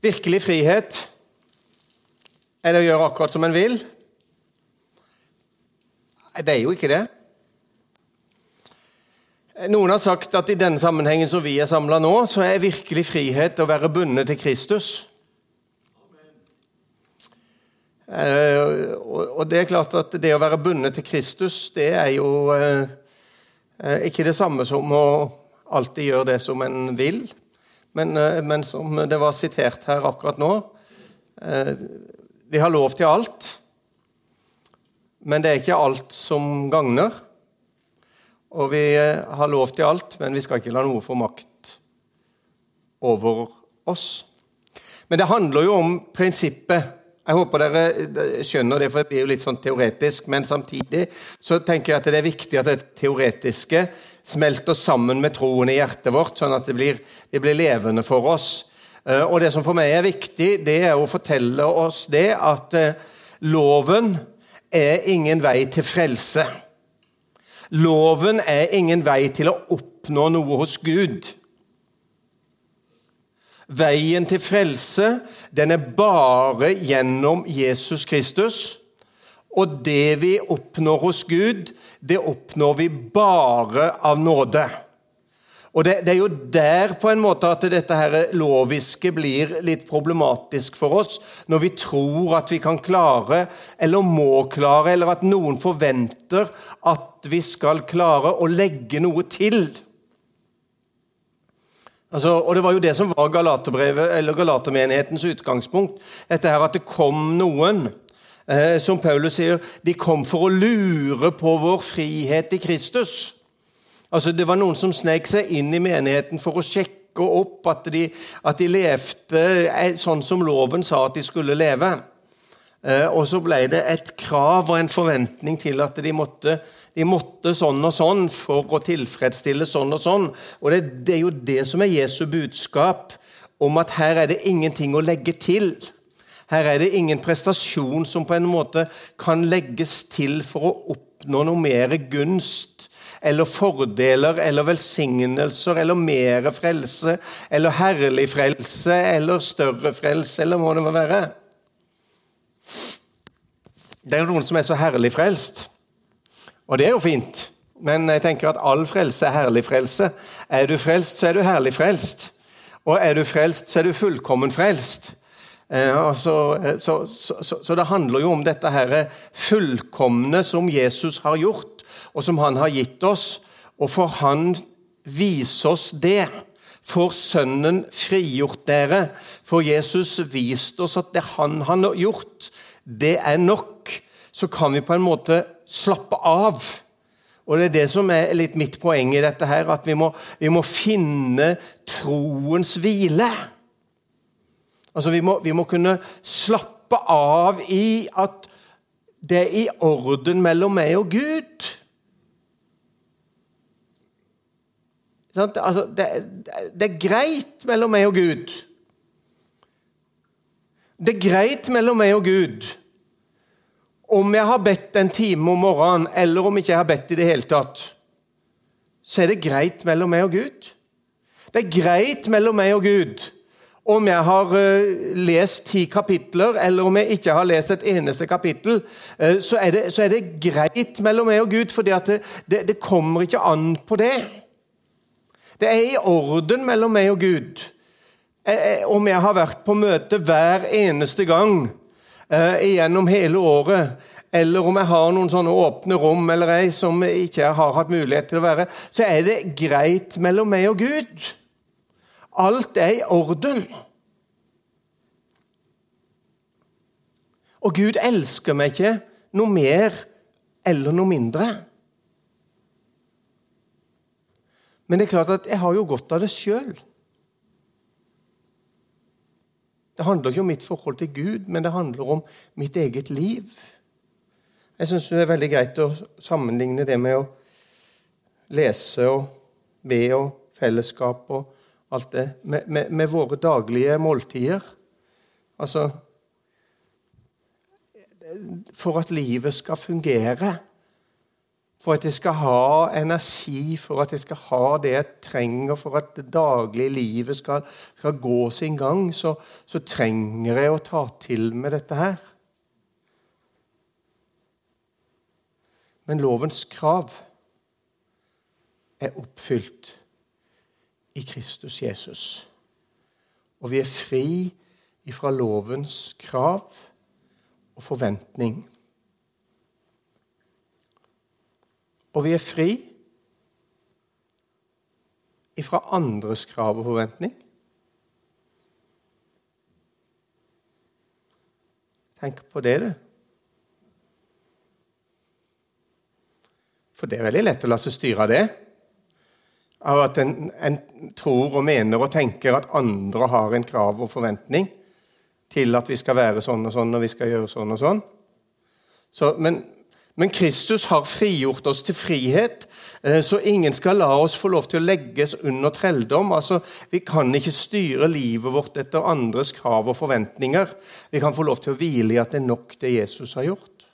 Virkelig frihet er det å gjøre akkurat som en vil? Det er jo ikke det. Noen har sagt at i denne sammenhengen som vi er samla nå, så er virkelig frihet å være bundet til Kristus. Eh, og det er klart at det å være bundet til Kristus, det er jo eh, eh, ikke det samme som å alltid gjøre det som en vil. Men, men som det var sitert her akkurat nå Vi har lov til alt, men det er ikke alt som gagner. Og vi har lov til alt, men vi skal ikke la noe få makt over oss. Men det handler jo om prinsippet jeg håper dere skjønner det, for det blir jo litt sånn teoretisk. Men samtidig så tenker jeg at det er viktig at det teoretiske smelter sammen med troen i hjertet vårt, sånn at det blir, det blir levende for oss. Eh, og det som for meg er viktig, det er å fortelle oss det at eh, loven er ingen vei til frelse. Loven er ingen vei til å oppnå noe hos Gud. Veien til frelse den er bare gjennom Jesus Kristus. Og det vi oppnår hos Gud, det oppnår vi bare av nåde. Og det, det, er jo der på en måte at dette her loviske blir litt problematisk for oss, når vi tror at vi kan klare, eller må klare, eller at noen forventer at vi skal klare å legge noe til. Altså, og Det var jo det som var Galaterbrevet, eller Galatermenighetens utgangspunkt. Dette her At det kom noen, eh, som Paulus sier, de kom for å lure på vår frihet i Kristus. Altså, Det var noen som snek seg inn i menigheten for å sjekke opp at de, at de levde eh, sånn som loven sa at de skulle leve. Eh, og så ble det et krav og en forventning til at de måtte, de måtte sånn og sånn for å tilfredsstille sånn og sånn. Og det, det, er jo det som er Jesu budskap, om at her er det ingenting å legge til. Her er det ingen prestasjon som på en måte kan legges til for å oppnå noe mer gunst eller fordeler eller velsignelser eller mer frelse eller herlig frelse eller større frelse, eller hva det må være. Det er noen som er så herlig frelst, og det er jo fint. Men jeg tenker at all frelse er herlig frelse. Er du frelst, så er du herlig frelst. Og er du frelst, så er du fullkommen frelst. Eh, så, så, så, så, det handler jo om dette her fullkomne som Jesus har gjort, og som han har gitt oss. Og for han viser oss det. For Sønnen frigjort dere. For Jesus viste oss at det han har gjort, det er nok. Så kan vi på en måte slappe av. Og Det er det som er litt mitt poeng i dette, her, at vi må, vi må finne troens hvile. Altså, vi må, vi må kunne slappe av i at det er i orden mellom meg og Gud. Altså, det, det, er greit mellom meg og Gud. Det er greit mellom meg og Gud om jeg har bedt en time om morgenen, eller om ikke jeg har bedt i det hele tatt. Så er det greit mellom meg og Gud. Det er greit mellom meg og Gud om jeg har uh, lest ti kapitler, eller om jeg ikke har lest et eneste kapittel. Uh, så, er det, så, er det, greit mellom meg og Gud, for det, det, det kommer ikke an på det. Det er i orden mellom meg og Gud. Eh, om jeg har vært på møte hver eneste gang eh, gjennom hele året, eller om jeg har noen sånne åpne rom eller ei som jeg ikke har hatt mulighet til å være, så er det greit mellom meg og Gud. Alt er i orden. Og Gud elsker meg ikke noe mer eller noe mindre. Men det er klart at jeg har jo godt av det sjøl. Det handler ikke om mitt forhold til Gud, men det handler om mitt eget liv. Jeg syns det er veldig greit å sammenligne det med å lese og be og fellesskap og alt det med, med, med våre daglige måltider. Altså For at livet skal fungere, for at jeg skal ha energi, for at jeg skal ha det jeg trenger for at det daglige livet skal, skal gå sin gang, så, så trenger jeg å ta til med dette her. Men lovens krav er oppfylt i Kristus Jesus. Og vi er fri ifra lovens krav og forventning. Og vi er fri ifra andres krav og forventning. Tenk på det, du. For det er veldig lett å la seg styre av det. Av at en, en, tror og mener og tenker at andre har en krav og forventning til at vi skal være sånn og sånn og vi skal gjøre sånn og sånn. Så, men men Kristus har frigjort oss til frihet, eh, så ingen skal la oss få lov til å legges under trelldom. Altså, Vi kan ikke styre livet vårt etter andres krav og forventninger. Vi kan få lov til å hvile i at det er nok det Jesus har gjort.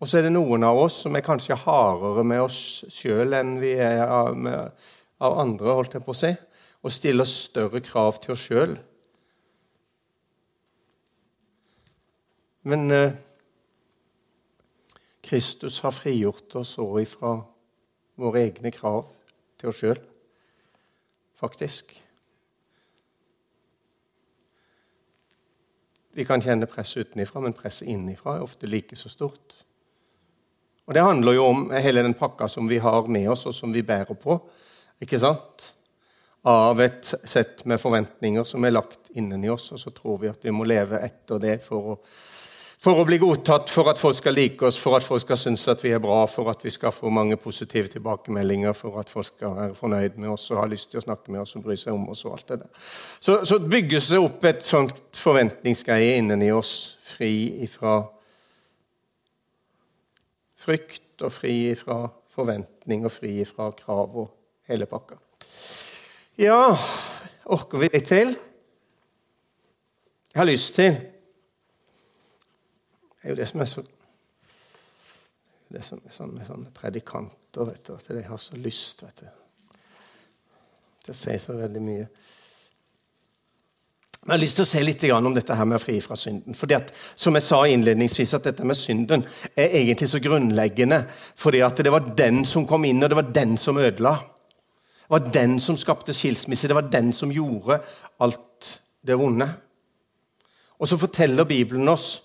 Og så er det noen av oss som er kanskje hardere med oss sjøl enn vi er av, andre, holdt jeg på å si, og stiller større krav til oss sjøl. Men eh, Kristus har frigjort oss òg ifra våre egne krav til oss sjøl, faktisk. Vi kan kjenne press utenifra, men presset innifra er ofte like så stort. Og Det handler jo om hele den pakka som vi har med oss, og som vi bærer på. ikke sant? Av et sett med forventninger som er lagt inni oss, og så tror vi at vi må leve etter det for å for å bli godtatt, for at folk skal like oss, for at folk skal synes at vi er bra, for at vi skal få mange positive tilbakemeldinger, for at folk skal være fornøyd med oss og ha lyst til å snakke med oss og bry seg om oss. og alt det der. Så, så bygges det opp et sånt forventningsgreie inni oss, fri ifra frykt og fri ifra forventning og fri ifra krav og hele pakka. Ja, orker vi litt til? Jeg har lyst til det er jo det som er så Det er sånn med sånne predikanter, vet du, at de har så lyst vet du, til å si så veldig mye. Men jeg har lyst til å se litt om dette her med å fri fra synden. Fordi at, Som jeg sa innledningsvis, at dette med synden er egentlig så grunnleggende. Fordi at det var den som kom inn, og det var den som ødela. Det var den som skapte skilsmisse. Det var den som gjorde alt det vonde. Og så forteller Bibelen oss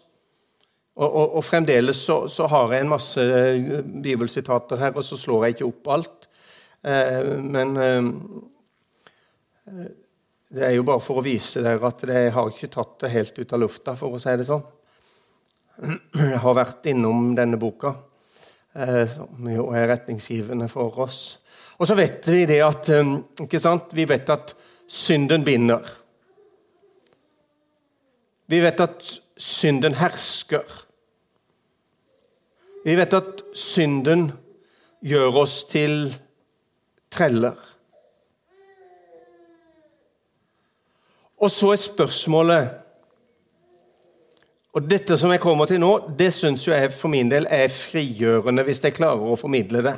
og, og, og fremdeles så, så, har jeg en masse eh, bibelsitater her, og så slår jeg ikke opp alt. Eh, men eh, det er jo bare for å vise dere at jeg har ikke tatt det helt ut av lufta, for å si det sånn. Jeg har vært innom denne boka, eh, som jo er retningsgivende for oss. Og så vet vi det at eh, ikke sant? Vi vet at synden binder. Vi vet at synden hersker. Vi vet at synden gjør oss til treller. Og så er spørsmålet Og dette som jeg kommer til nå, det syns jeg for min del er frigjørende, hvis jeg klarer å formidle det.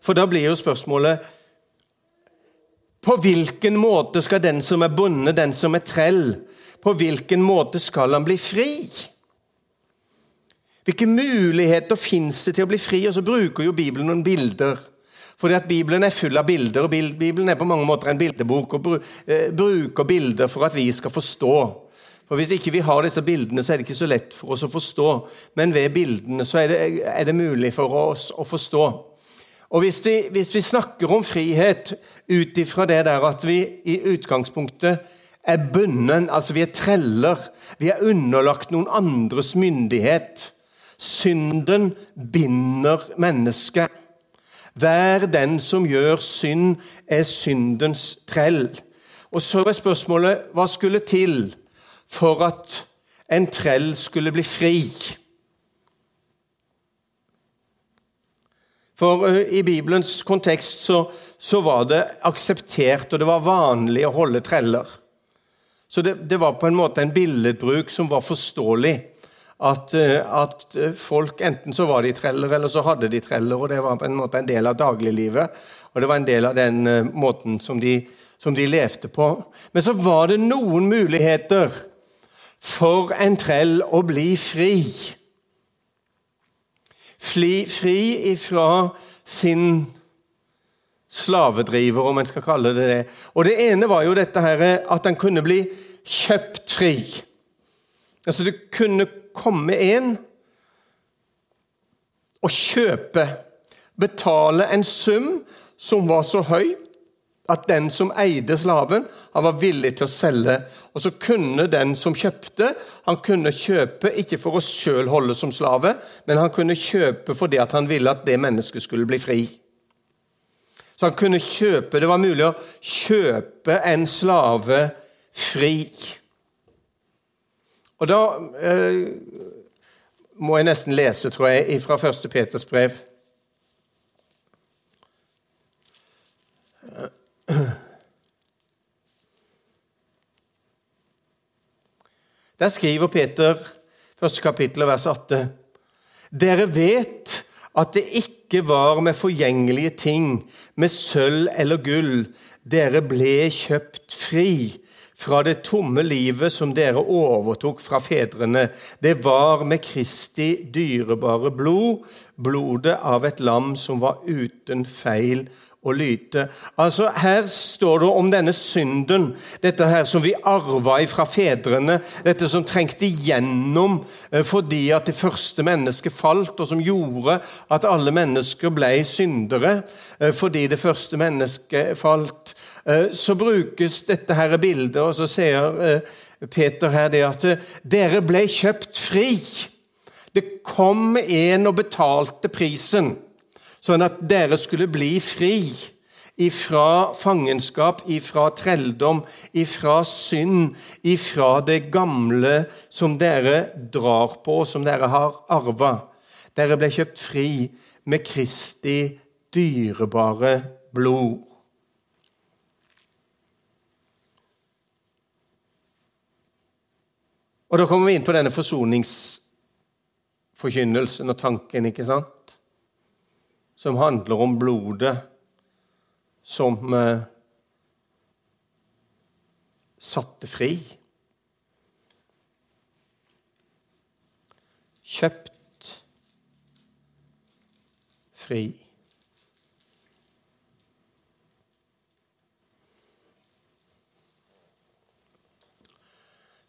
For da blir jo spørsmålet På hvilken måte skal den som er bonde, den som er trell, på hvilken måte skal han bli fri? Hvilke muligheter fins det til å bli fri? Og så bruker jo Bibelen noen bilder. Fordi at Bibelen er full av bilder, og Bibelen er på mange måter en bildebok. og eh, bruker bilder for at vi skal forstå. For Hvis ikke vi har disse bildene, så er det ikke så lett for oss å forstå. Men ved bildene så er det, er det mulig for oss å forstå. Og hvis vi, hvis vi snakker om frihet ut ifra det der at vi i utgangspunktet er bunden, altså vi er treller, vi er underlagt noen andres myndighet, Synden binder mennesket. Hver den som gjør synd, er syndens trell. Og så er spørsmålet hva skulle til for at en trell skulle bli fri? For I Bibelens kontekst så, så, var det akseptert, og det var vanlig å holde treller. Så det, det, var på en måte en billedbruk som var forståelig. At, eh, at, folk enten så var de treller, eller så hadde de treller. og Det var på en måte en del av dagliglivet, og det var en del av den uh, måten som de, som de levde på. Men så var det noen muligheter for en trell å bli fri. Fri, fri ifra sin slavedriver, om en skal kalle det det. Og Det ene var jo dette her, at han kunne bli kjøpt fri. Altså du kunne komme en og kjøpe, betale en sum som var så høy at den som eide slaven, han var villig til å selge. Og så kunne den som kjøpte, han kunne kjøpe ikke for å sjøl holde som slave, men han kunne kjøpe fordi at han ville at det mennesket skulle bli fri. Så han kunne kjøpe Det var mulig å kjøpe en slave fri. Og da eh, må jeg nesten lese, tror jeg, fra 1. Peters brev. Der skriver Peter, første kapittel, og vers 8.: Dere vet at det ikke var med forgjengelige ting, med sølv eller gull, dere ble kjøpt fri fra det tomme livet som dere overtok fra fedrene. Det var med Kristi dyrebare blod, blodet av et lam som var uten feil og lyte. Altså, Her står det om denne synden, dette her som vi arva fra fedrene, dette som trengte igjennom eh, fordi at det første mennesket falt, og som gjorde at alle mennesker ble syndere eh, fordi det første mennesket falt. Eh, så brukes dette her bildet, og så sier Peter her det at dere ble kjøpt fri. Det kom en og betalte prisen sånn at dere skulle bli fri ifra fangenskap, ifra trelldom, ifra synd, ifra det gamle som dere drar på, som dere har arva. Dere ble kjøpt fri med Kristi dyrebare blod. Og Da kommer vi inn på denne forsoningsforkynnelsen og tanken, ikke sant? Som handler om blodet som eh, satte fri. Kjøpt fri.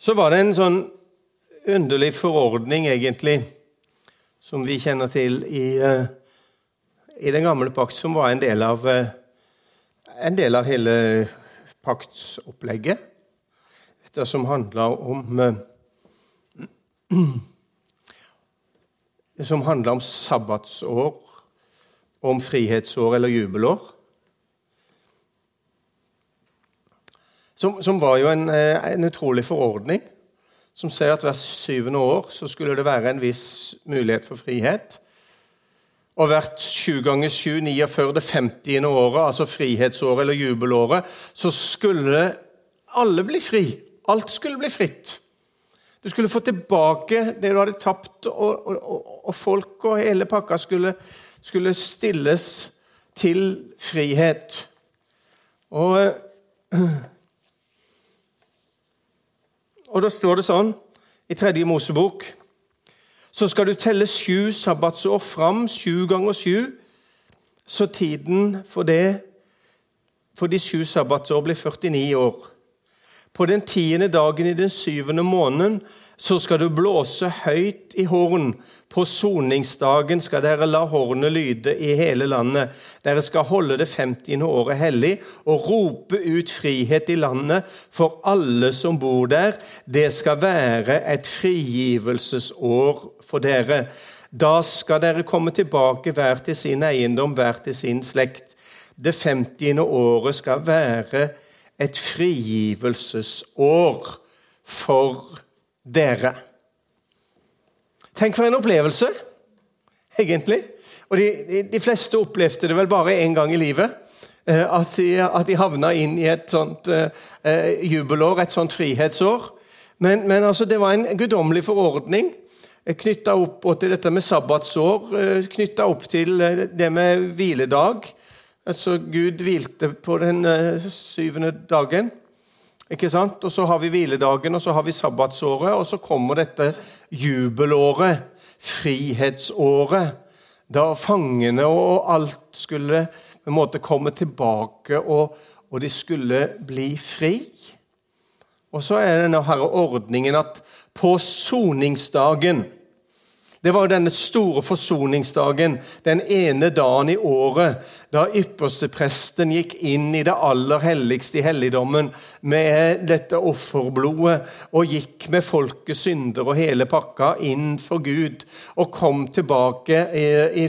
Så var det en sånn underlig forordning, egentlig, som vi kjenner til i uh, i den gamle pakt, som var en del av, eh, en del av hele paktsopplegget. Dette som handla om eh, som handla om sabbatsår, om frihetsår eller jubelår. Som, som var jo en, eh, en, utrolig forordning, som sier at hvert syvende år så skulle det være en viss mulighet for frihet. Og hvert sju ganger sju, 49, det 50. året, altså frihetsåret eller jubelåret, så skulle alle bli fri. Alt skulle bli fritt. Du skulle få tilbake det du hadde tapt, og, og, og folk og hele pakka skulle, skulle, stilles til frihet. Og, og da står det sånn i Tredje Mosebok så skal du telle sju sabbatsår fram, sju ganger sju, så tiden for det for de sju sabbatsår blir 49 år. På den tiende dagen i den syvende måneden så skal du blåse høyt i horn. På soningsdagen skal dere la hornet lyde i hele landet. Dere skal holde det 50. året hellig og rope ut frihet i landet for alle som bor der. Det skal være et frigivelsesår for dere. Da skal dere komme tilbake hver til sin eiendom, hver til sin slekt. Det 50. året skal være et frigivelsesår for dere. Tenk for en opplevelse, egentlig. Og de, de, fleste opplevde det vel bare én gang i livet. at de, at de havna inn i et sånt uh, jubelår, et sånt frihetsår. Men, men altså, det var en guddommelig forordning knytta opp til dette med sabbatsår, knytta opp til det med hviledag. Altså, Gud hvilte på den syvende dagen. Ikke sant? Og Så har vi hviledagen, og så har vi sabbatsåret, og så kommer dette jubelåret, frihetsåret, da fangene og alt skulle på en måte komme tilbake, og, og de skulle bli fri. Og så er denne ordningen at på soningsdagen det var denne store forsoningsdagen, den ene dagen i året, da ypperstepresten gikk inn i det aller helligste i helligdommen med dette offerblodet og gikk med folkets synder og hele pakka inn for Gud og kom tilbake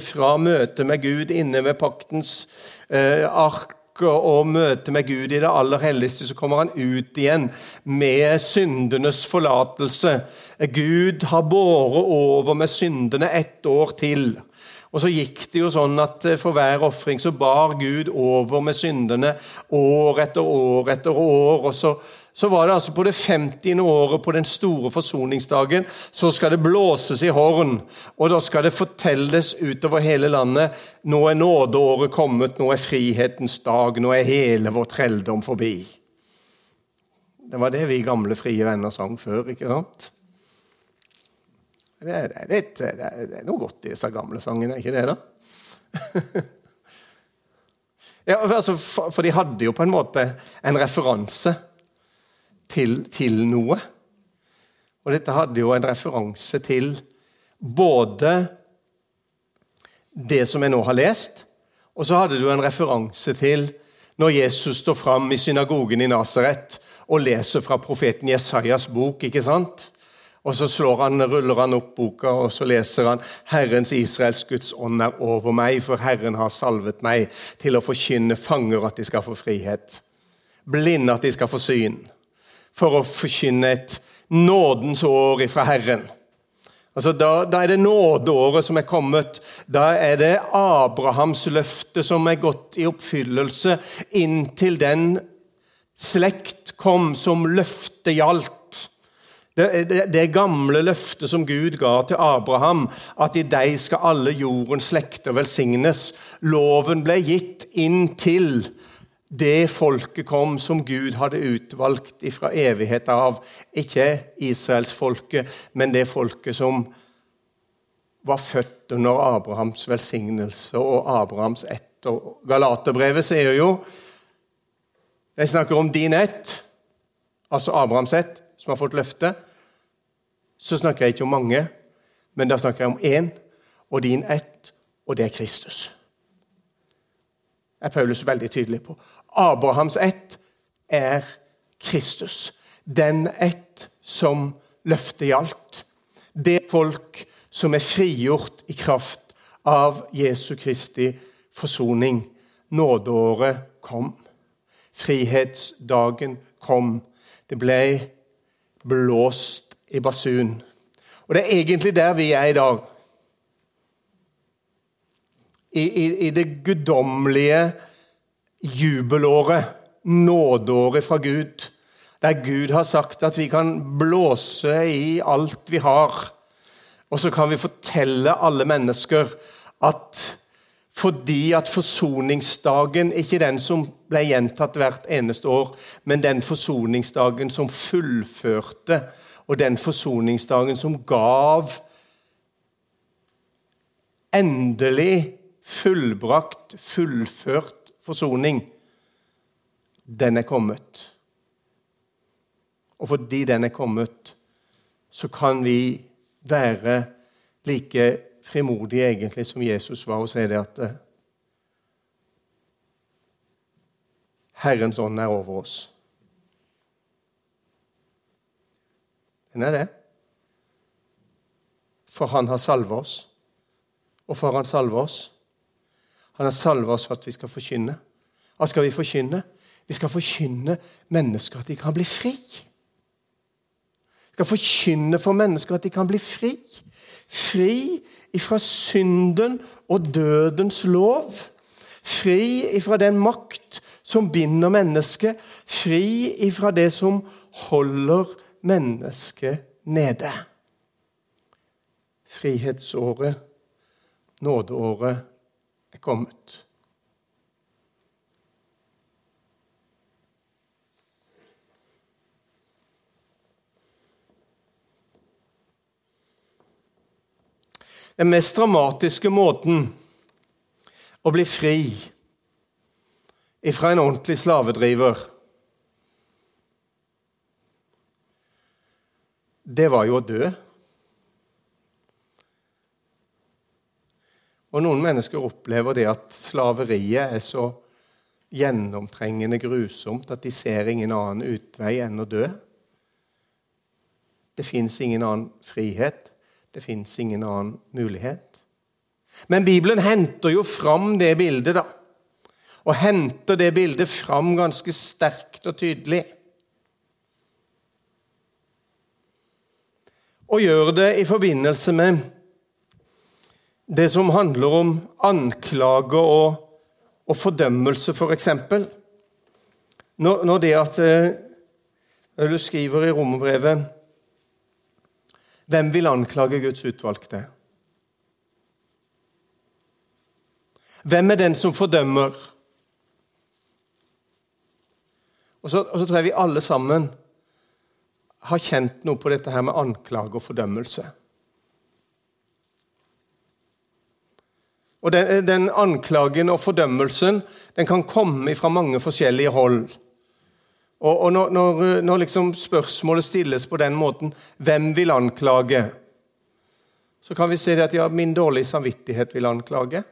fra møtet med Gud inne med paktens eh, ark og møte med Gud i det aller helligste, så kommer han ut igjen med syndenes forlatelse. Gud har båret over med syndene ett år til. Og så gikk det jo sånn at For hver ofring så bar Gud over med syndene år etter år etter år. og så så var det altså på det 50. året på den store forsoningsdagen så skal det blåses i horn, og da skal det fortelles utover hele landet nå er nådeåret kommet, nå er frihetens dag, nå er hele vår trelldom forbi. Det var det vi gamle frie venner sang før, ikke sant? Det er, litt, det er noe godt i disse gamle sangene, er ikke det? da? ja, altså, for de hadde jo på en måte en referanse til, til noe. Og dette hadde jo en referanse til både det som jeg nå har lest, og så hadde du en referanse til når Jesus står fram i synagogen i Nasaret og leser fra profeten Jesajas bok. ikke sant? Og så slår han, ruller han opp boka og så leser han Herrens Israels Guds ånd er over meg, for Herren har salvet meg til å forkynne fanger at de skal få frihet, blinde at de skal få syn, for å forkynne et nådens år ifra Herren. Altså da, da, er det nådeåret som er kommet. Da er det Abrahams løfte som er gått i oppfyllelse inntil den slekt kom som løftet gjaldt. Det, det, det, gamle løftet som Gud ga til Abraham, at i deg skal alle jordens slekter velsignes. Loven ble gitt inntil det folket kom som Gud hadde utvalgt fra evighet av. Ikke israelsfolket, men det folket som var født under Abrahams velsignelse og Abrahams ett. Og Galaterbrevet sier jo Jeg snakker om din ett, altså Abrahams ett, som har fått løfte. Så snakker jeg ikke om mange, men da snakker jeg om én, og din ett, og det er Kristus er Paulus veldig tydelig på. Abrahams ett er Kristus. Den ett som løftet gjaldt. Det folk som er frigjort i kraft av Jesu Kristi forsoning. Nådeåret kom. Frihetsdagen kom. Det ble blåst i basun. Og det er egentlig der vi er i dag i, i, i det guddommelige jubelåret, nådeåret fra Gud, der Gud har sagt at vi kan blåse i alt vi har. Og så kan vi fortelle alle mennesker at fordi at forsoningsdagen ikke den som ble gjentatt hvert eneste år, men den forsoningsdagen som fullførte, og den forsoningsdagen som gav endelig fullbrakt, fullført forsoning, den er kommet. Og fordi den er kommet, så kan vi være like frimodige egentlig som Jesus var, og si det at eh, Herrens ånd er over oss. Den er det. For han har salvet oss. Og for han salver oss, han har salvet oss for at vi skal forkynne. Hva skal vi forkynne? Vi skal forkynne mennesker at de kan bli fri. Vi skal forkynne for mennesker at de kan bli fri. Fri ifra synden og dødens lov. Fri ifra den makt som binder mennesket, fri ifra det som holder mennesket nede. Frihetsåret, nådeåret, er kommet. Den mest dramatiske måten å bli fri ifra en ordentlig slavedriver Det var jo å dø. Og noen mennesker opplever det at slaveriet er så gjennomtrengende grusomt at de ser ingen annen utvei enn å dø. Det fins ingen annen frihet. Det fins ingen annen mulighet. Men Bibelen henter jo fram det bildet, da. Og henter det bildet fram ganske sterkt og tydelig. Og gjør det i forbindelse med det som handler om anklage og, og fordømmelse, f.eks. For når, når det at eh, Når du skriver i romerbrevet hvem vil anklage Guds utvalgte? Hvem er den som fordømmer? Og så, og så, tror jeg vi alle sammen har kjent noe på dette her med anklage og fordømmelse. Og den, den anklagen og fordømmelsen den kan komme fra mange forskjellige hold. Og, og når, når, når liksom spørsmålet stilles på den måten hvem vil anklage? Så kan vi si at ja, min dårlige samvittighet vil anklage.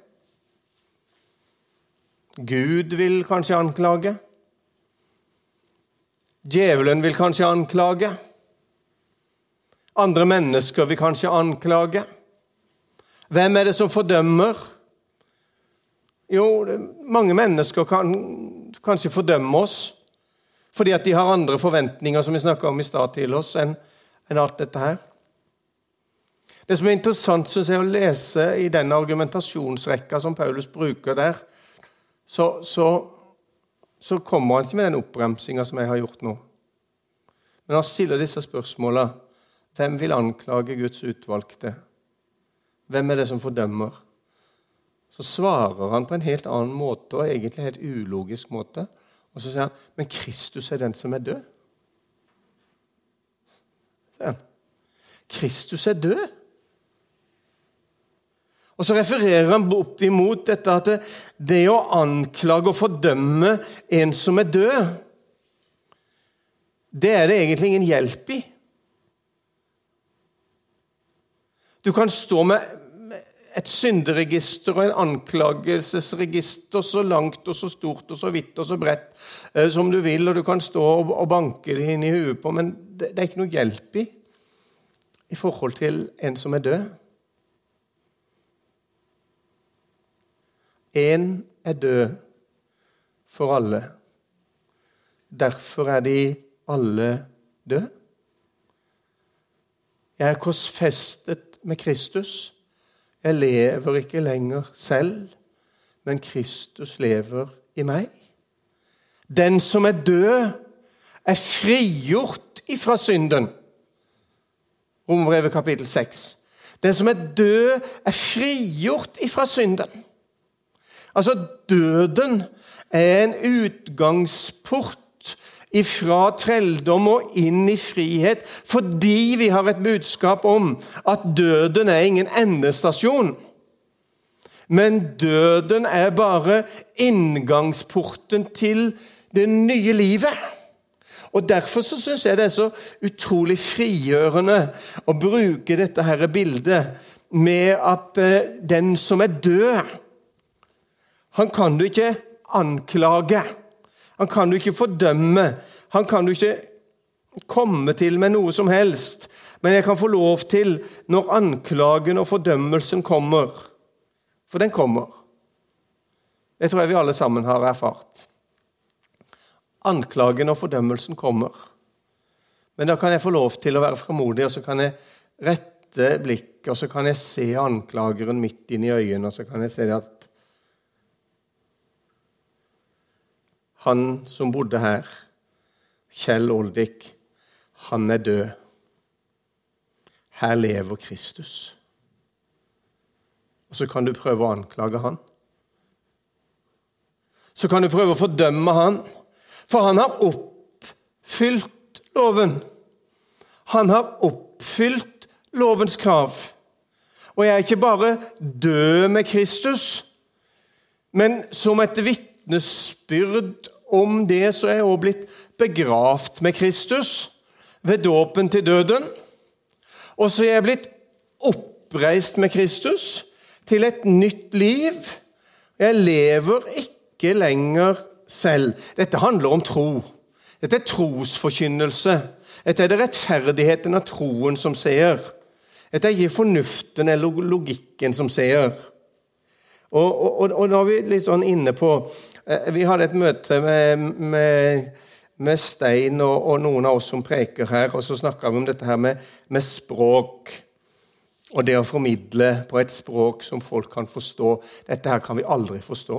Gud vil kanskje anklage. Djevelen vil kanskje anklage. Andre mennesker vil kanskje anklage. Hvem er det som fordømmer? Jo, mange mennesker kan kanskje fordømme oss fordi at de har andre forventninger som vi snakka om i stad til oss, enn en alt dette her. Det som er interessant synes jeg, å lese i den argumentasjonsrekka som Paulus bruker der, så, så, så kommer han ikke med den oppbremsinga som jeg har gjort nå. Men han stiller disse spørsmåla. Hvem vil anklage Guds utvalgte? Hvem er det som fordømmer? Så svarer han på en helt annen måte, og egentlig en helt ulogisk måte. Og så sier han, 'Men Kristus er den som er død'. Kristus er død. Og så refererer han opp imot dette at det, å anklage og fordømme en som er død, det er det egentlig ingen hjelp i. Du kan stå med et synderegister og en anklagelsesregister så langt og så stort og så vidt og så bredt eh, som du vil, og du kan stå og banke det inn i huet på, men det, det er ikke noe hjelp i i forhold til en som er død. Én er død for alle. Derfor er de alle døde. Jeg er korsfestet med Kristus. Jeg lever ikke lenger selv, men Kristus lever i meg. Den som er død, er frigjort ifra synden. Romerbrevet kapittel 6. Den som er død, er frigjort ifra synden. Altså, døden er en utgangsport ifra trelldom og inn i frihet fordi vi har et budskap om at døden er ingen endestasjon. Men døden er bare inngangsporten til det nye livet. Og Derfor så syns jeg det er så utrolig frigjørende å bruke dette her bildet med at eh, den som er død, han kan du ikke anklage. Han kan du ikke fordømme. Han kan du ikke komme til med noe som helst. Men jeg kan få lov til, når anklagen og fordømmelsen kommer For den kommer. Det tror jeg vi alle sammen har erfart. Anklagen og fordømmelsen kommer. Men da kan jeg få lov til å være fremodig, og så kan jeg rette blikket, og så kan jeg se anklageren midt inn i øynene, og så kan jeg se at han som bodde her, Kjell Oldik, han er død. Her lever Kristus. Og så kan du prøve å anklage han. Så kan du prøve å fordømme han, for han har oppfylt loven. Han har oppfylt lovens krav. Og jeg er ikke bare død med Kristus, men som et vitnesbyrd om det så er jeg også blitt begravd med Kristus ved dåpen til døden. Og så er jeg blitt oppreist med Kristus til et nytt liv. Jeg lever ikke lenger selv. Dette handler om tro. Dette er trosforkynnelse. Dette er det rettferdigheten av troen som ser. Dette er ikke fornuften eller logikken som ser. Og, og, og, da er vi litt sånn inne på eh, Vi hadde et møte med, med, med Stein og, og, noen av oss som preker her, og så snakka vi om dette her med, med språk. Og det å formidle på et språk som folk kan forstå. Dette her kan vi aldri forstå.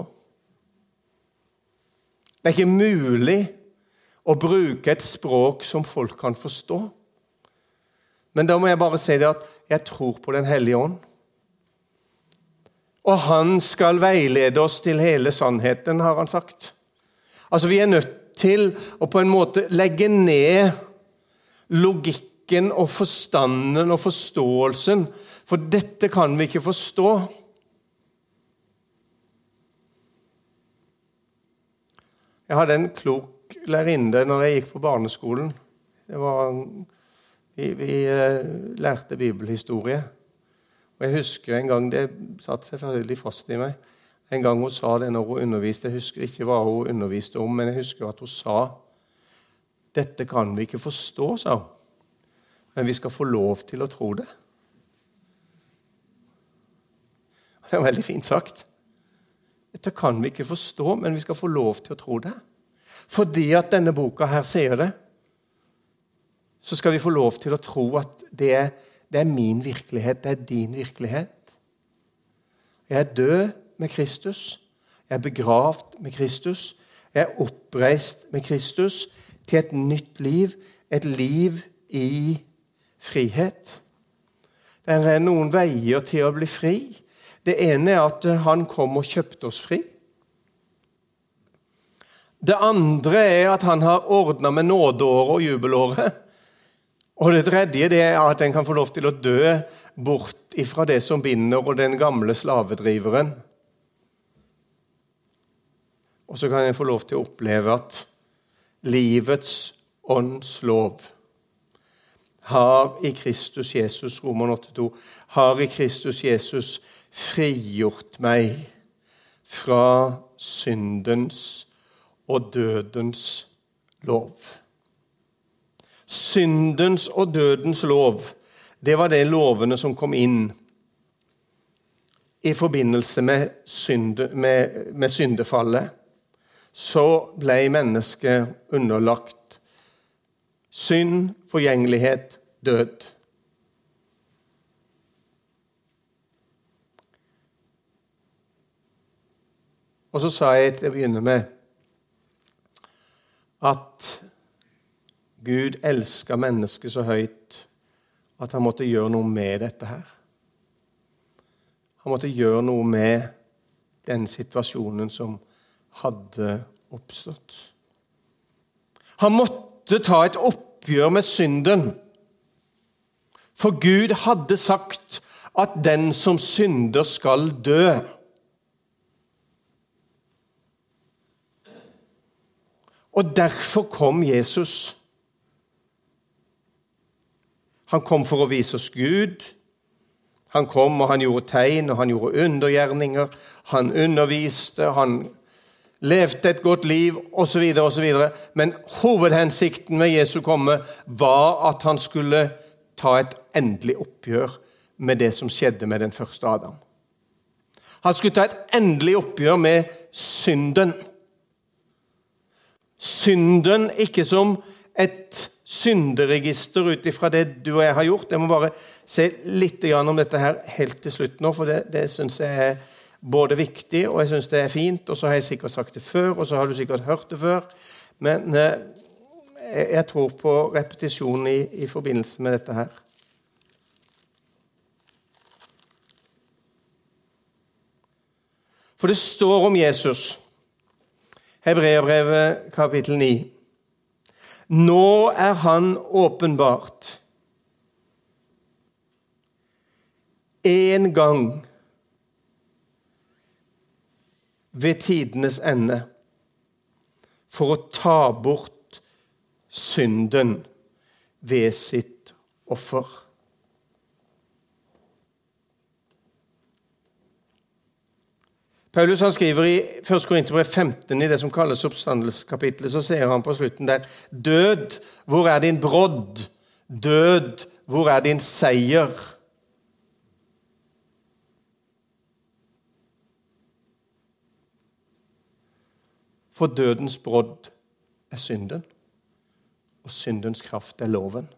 Det er ikke mulig å bruke et språk som folk kan forstå. Men da må jeg bare si det at jeg tror på Den hellige ånd. Og han skal veilede oss til hele sannheten, har han sagt. Altså, Vi er nødt til å på en måte legge ned logikken og forstanden og forståelsen, for dette kan vi ikke forstå. Jeg hadde en klok lærerinne når jeg gikk på barneskolen. Var, vi, vi eh, lærte bibelhistorie. Jeg husker en gang Det satt selvfølgelig fast i meg. En gang hun sa det når hun underviste. Jeg husker ikke hva hun underviste om, men jeg husker at hun sa dette kan vi ikke forstå, sa hun. Men vi skal få lov til å tro det. Det er veldig fint sagt. Dette kan vi ikke forstå, men vi skal få lov til å tro det. Fordi at denne boka her sier det, så skal vi få lov til å tro at det er det er min virkelighet, det er din virkelighet. Jeg er død med Kristus. Jeg er begravd med Kristus. Jeg er oppreist med Kristus til et nytt liv, et liv i frihet. Det er noen veier til å bli fri. Det ene er at han kom og kjøpte oss fri. Det andre er at han har ordna med nådeåret og jubelåret. Og det tredje det er at en kan få lov til å dø bort ifra det som binder, og den gamle slavedriveren. Og så kan en få lov til å oppleve at livets ånds lov har i Kristus Jesus Roman 8,2, har i Kristus Jesus frigjort meg fra syndens og dødens lov. Syndens og dødens lov, det var de lovene som kom inn i forbindelse med, synde, med, med syndefallet. Så ble mennesket underlagt synd, forgjengelighet, død. Og så sa jeg til å begynne med at Gud elska mennesket så høyt at han måtte gjøre noe med dette her. Han måtte gjøre noe med den situasjonen som hadde oppstått. Han måtte ta et oppgjør med synden. For Gud hadde sagt at den som synder, skal dø. Og derfor kom Jesus. Han kom for å vise oss Gud. Han kom og han gjorde tegn og han gjorde undergjerninger. Han underviste, han levde et godt liv osv. osv. Men hovedhensikten med Jesu komme var at han skulle ta et endelig oppgjør med det som skjedde med den første Adam. Han skulle ta et endelig oppgjør med synden. Synden ikke som et synderegister ut ifra det du og jeg har gjort. Jeg må bare se litt om dette her helt til slutt nå, for det, det syns jeg er både viktig, og jeg synes det er fint. Og så har jeg sikkert sagt det før, og så har du sikkert hørt det før. Men eh, jeg tror på repetisjon i, i forbindelse med dette her. For det står om Jesus. Hebreabrevet kapittel 9. Nå er han åpenbart. En gang ved tidenes ende for å ta bort synden ved sitt offer. Paulus han skriver i 1. Korinterbrev 15, i det som kalles oppstandelseskapitlet, så sier han på slutten der Død, hvor er din brodd? Død, hvor er din seier? For dødens brodd er synden, og syndens kraft er loven.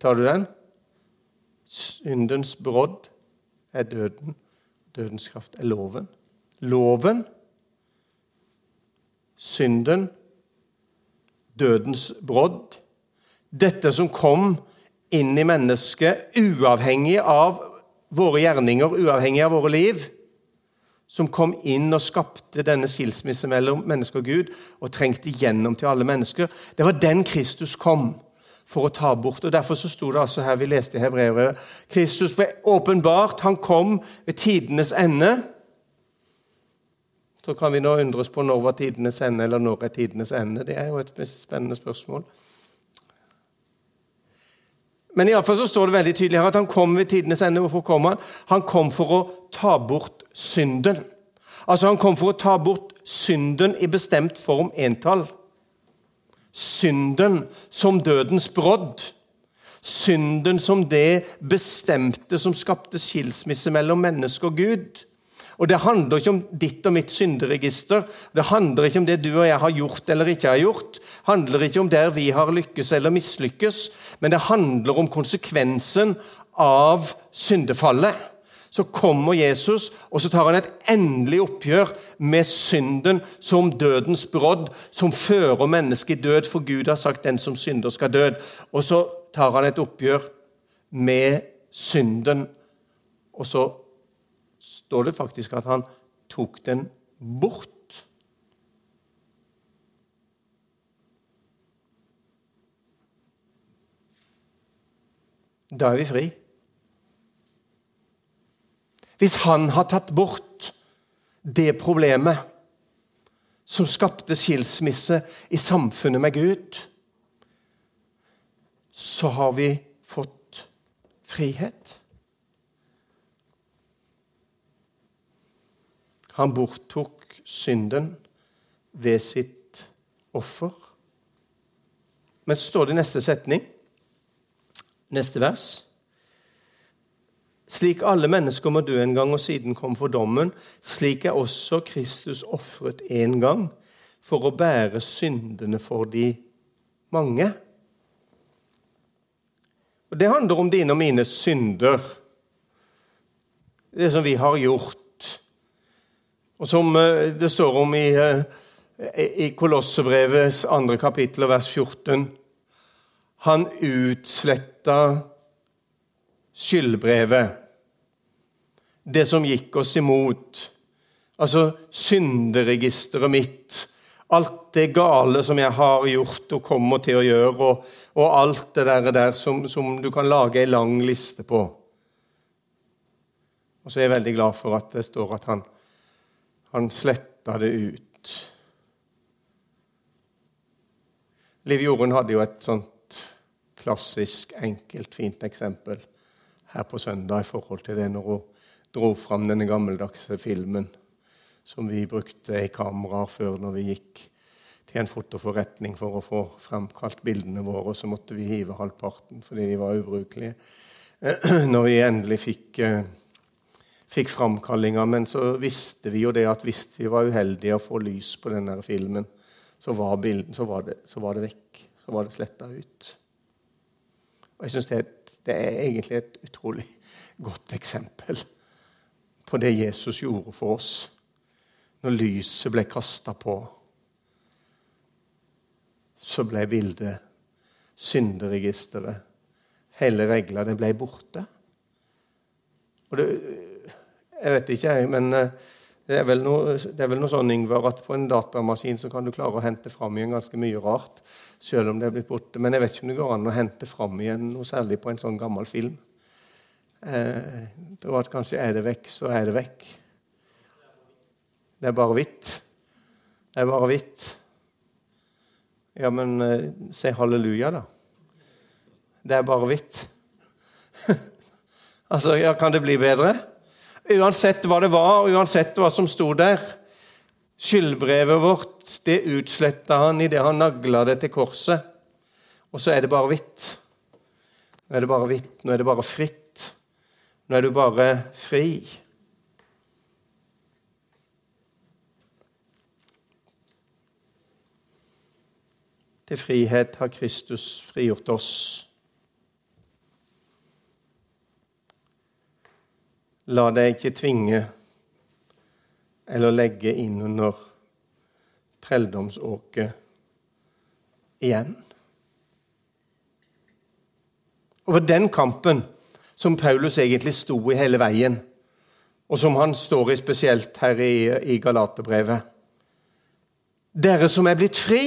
Tar du den? Syndens brodd er døden. Dødens kraft er loven. Loven, synden, dødens brodd. Dette som kom inn i mennesket, uavhengig av våre gjerninger, uavhengig av våre liv, som kom inn og skapte denne skilsmisse mellom menneske og Gud og trengte gjennom til alle mennesker, det var den Kristus kom for å ta bort. Og Derfor så sto det altså her vi leste i Hebrevet Kristus ble åpenbart. Han kom ved tidenes ende. Så kan vi nå undres på når var tidenes ende, eller når er tidenes ende. Det er jo et spennende spørsmål. Men iallfall så står det veldig tydelig her at han kom ved tidenes ende. Hvorfor kom han? Han kom for å ta bort synden. Altså Han kom for å ta bort synden i bestemt form entall synden som dødens brodd. Synden som det bestemte som skapte skilsmisse mellom menneske og Gud. Og Det handler ikke om ditt og mitt synderegister. Det handler ikke om det du og jeg har gjort eller ikke har gjort. Det handler ikke om der vi har lykkes eller mislykkes. Men det handler om konsekvensen av syndefallet så kommer Jesus, og så tar han et endelig oppgjør med synden som dødens brodd, som fører mennesket i død, for Gud har sagt 'den som synder, skal død'. Og så tar han et oppgjør med synden, og så står det faktisk at han tok den bort. Da er vi fri. Hvis han har tatt bort det problemet som skapte skilsmisse i samfunnet med Gud, så har vi fått frihet. Han borttok synden ved sitt offer. Men så står det i neste setning, neste vers slik alle mennesker må dø en gang og siden kom for dommen, slik er også Kristus ofret en gang for å bære syndene for de mange. Og Det handler om dine og mine synder, det som vi har gjort, og som eh, det står om i, eh, i Kolossebrevets andre kapittel, vers 14. Han utsletta skyldbrevet det som gikk oss imot. Altså synderegisteret mitt. Alt det gale som jeg har gjort og kommer til å gjøre, og, og alt det der, der som, som, du kan lage ei lang liste på. Og så er jeg veldig glad for at det står at han, han sletta det ut. Liv Jorunn hadde jo et sånt klassisk, enkelt, fint eksempel her på søndag i forhold til det når hun dro fram denne gammeldagse filmen som vi brukte i kameraer før når vi gikk til en fotoforretning for å få fremkalt bildene våre. og Så måtte vi hive halvparten fordi de var ubrukelige. Når vi endelig fikk, eh, fikk framkallinga. Men så visste vi jo det at hvis vi var uheldige å få lys på denne filmen, så var, bilden, så var, det, så var det vekk. Så var det sletta ut. Og jeg syns det, det, er egentlig et utrolig godt eksempel på det Jesus gjorde for oss når lyset ble kasta på. Så ble bildet synderegisteret, hele regla, det ble borte. Og det, jeg vet ikke, jeg, men eh, det er, vel noe, det er vel noe sånn, Ingvar, at på en datamaskin så kan du klare å hente fram igjen ganske mye rart, selv om det er blitt borte. Men jeg vet ikke om det går an å hente fram igjen noe særlig på en sånn gammel film. Eh, tror at kanskje er det vekk, så er det vekk. Det er bare hvitt. Det er bare hvitt. Ja, men eh, si halleluja, da. Det er bare hvitt. altså, ja, kan det bli bedre? Uansett hva det var, og uansett hva som sto der. Skyldbrevet vårt det utsletta han idet han nagla det til korset. Og så er det bare hvitt. Nå er det bare hvitt, nå er det bare fritt. Nå er du bare fri. Til frihet har Kristus frigjort oss. La deg ikke tvinge eller legge inn under trelldomsåket igjen. Og for den kampen som Paulus egentlig sto i hele veien, og som han står i spesielt her i, i Galaterbrevet. Dere som er blitt fri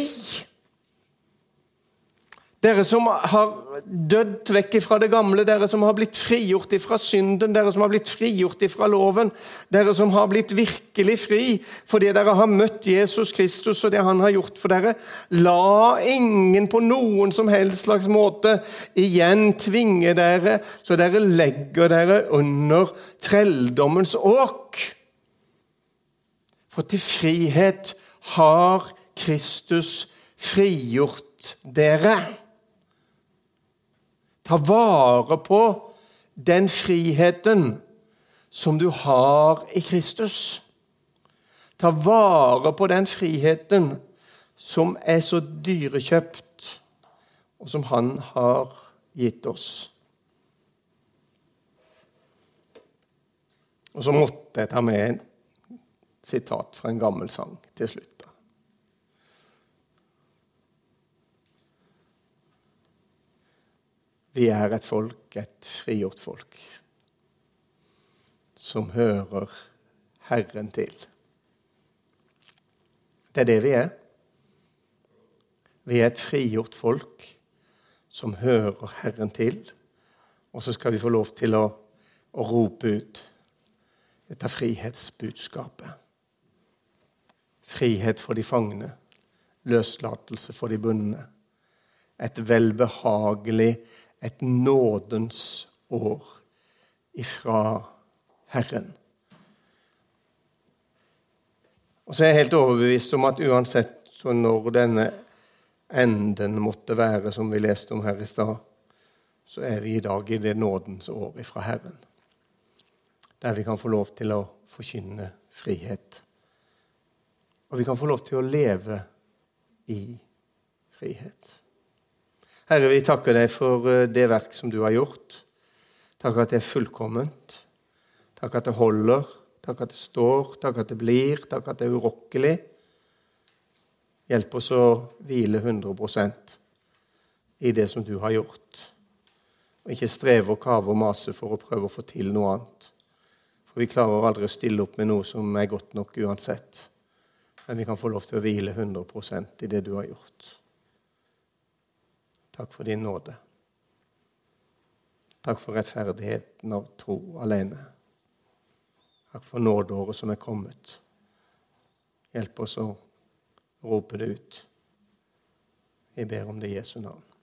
dere som har dødd vekk fra det gamle, dere som har blitt frigjort fra synden, dere som har blitt frigjort fra loven, dere som har blitt virkelig fri fordi dere har møtt Jesus Kristus og det han har gjort for dere. La ingen på noen som helst slags måte igjen tvinge dere, så dere legger dere under trelldommens åk. For til frihet har Kristus frigjort dere. Ta vare på den friheten som du har i Kristus. Ta vare på den friheten som er så dyrekjøpt, og som Han har gitt oss. Og så måtte jeg ta med en sitat fra en gammel sang til slutt. Vi er et folk, et frigjort folk, som hører Herren til. Det er det vi er. Vi er et frigjort folk som hører Herren til. Og så skal vi få lov til å, å rope ut dette frihetsbudskapet. Frihet for de fangne, løslatelse for de bundne. Et velbehagelig et nådens år ifra Herren. Og så er jeg helt overbevist om at uansett når denne enden måtte være, som vi leste om her i stad, så er vi i dag i det nådens år ifra Herren. Der vi kan få lov til å forkynne frihet. Og vi kan få lov til å leve i frihet. Herre, vi takker deg for eh, det verk som du har gjort. Takk at det er fullkomment. Takk at det holder. Takk at det står. Takk at det blir. Takk at det er urokkelig. Hjelp oss å hvile 100% i det som du har gjort. Og ikke streve og kave og mase for å prøve å få til noe annet. For vi klarer aldri å stille opp med noe som er godt nok uansett. Men vi kan få lov til å hvile 100% i det du har gjort. Takk for din nåde. Takk for rettferdigheten av tro alene. Takk for nådeåret som er kommet. Hjelp oss å rope det ut. Vi ber om det i Jesu navn.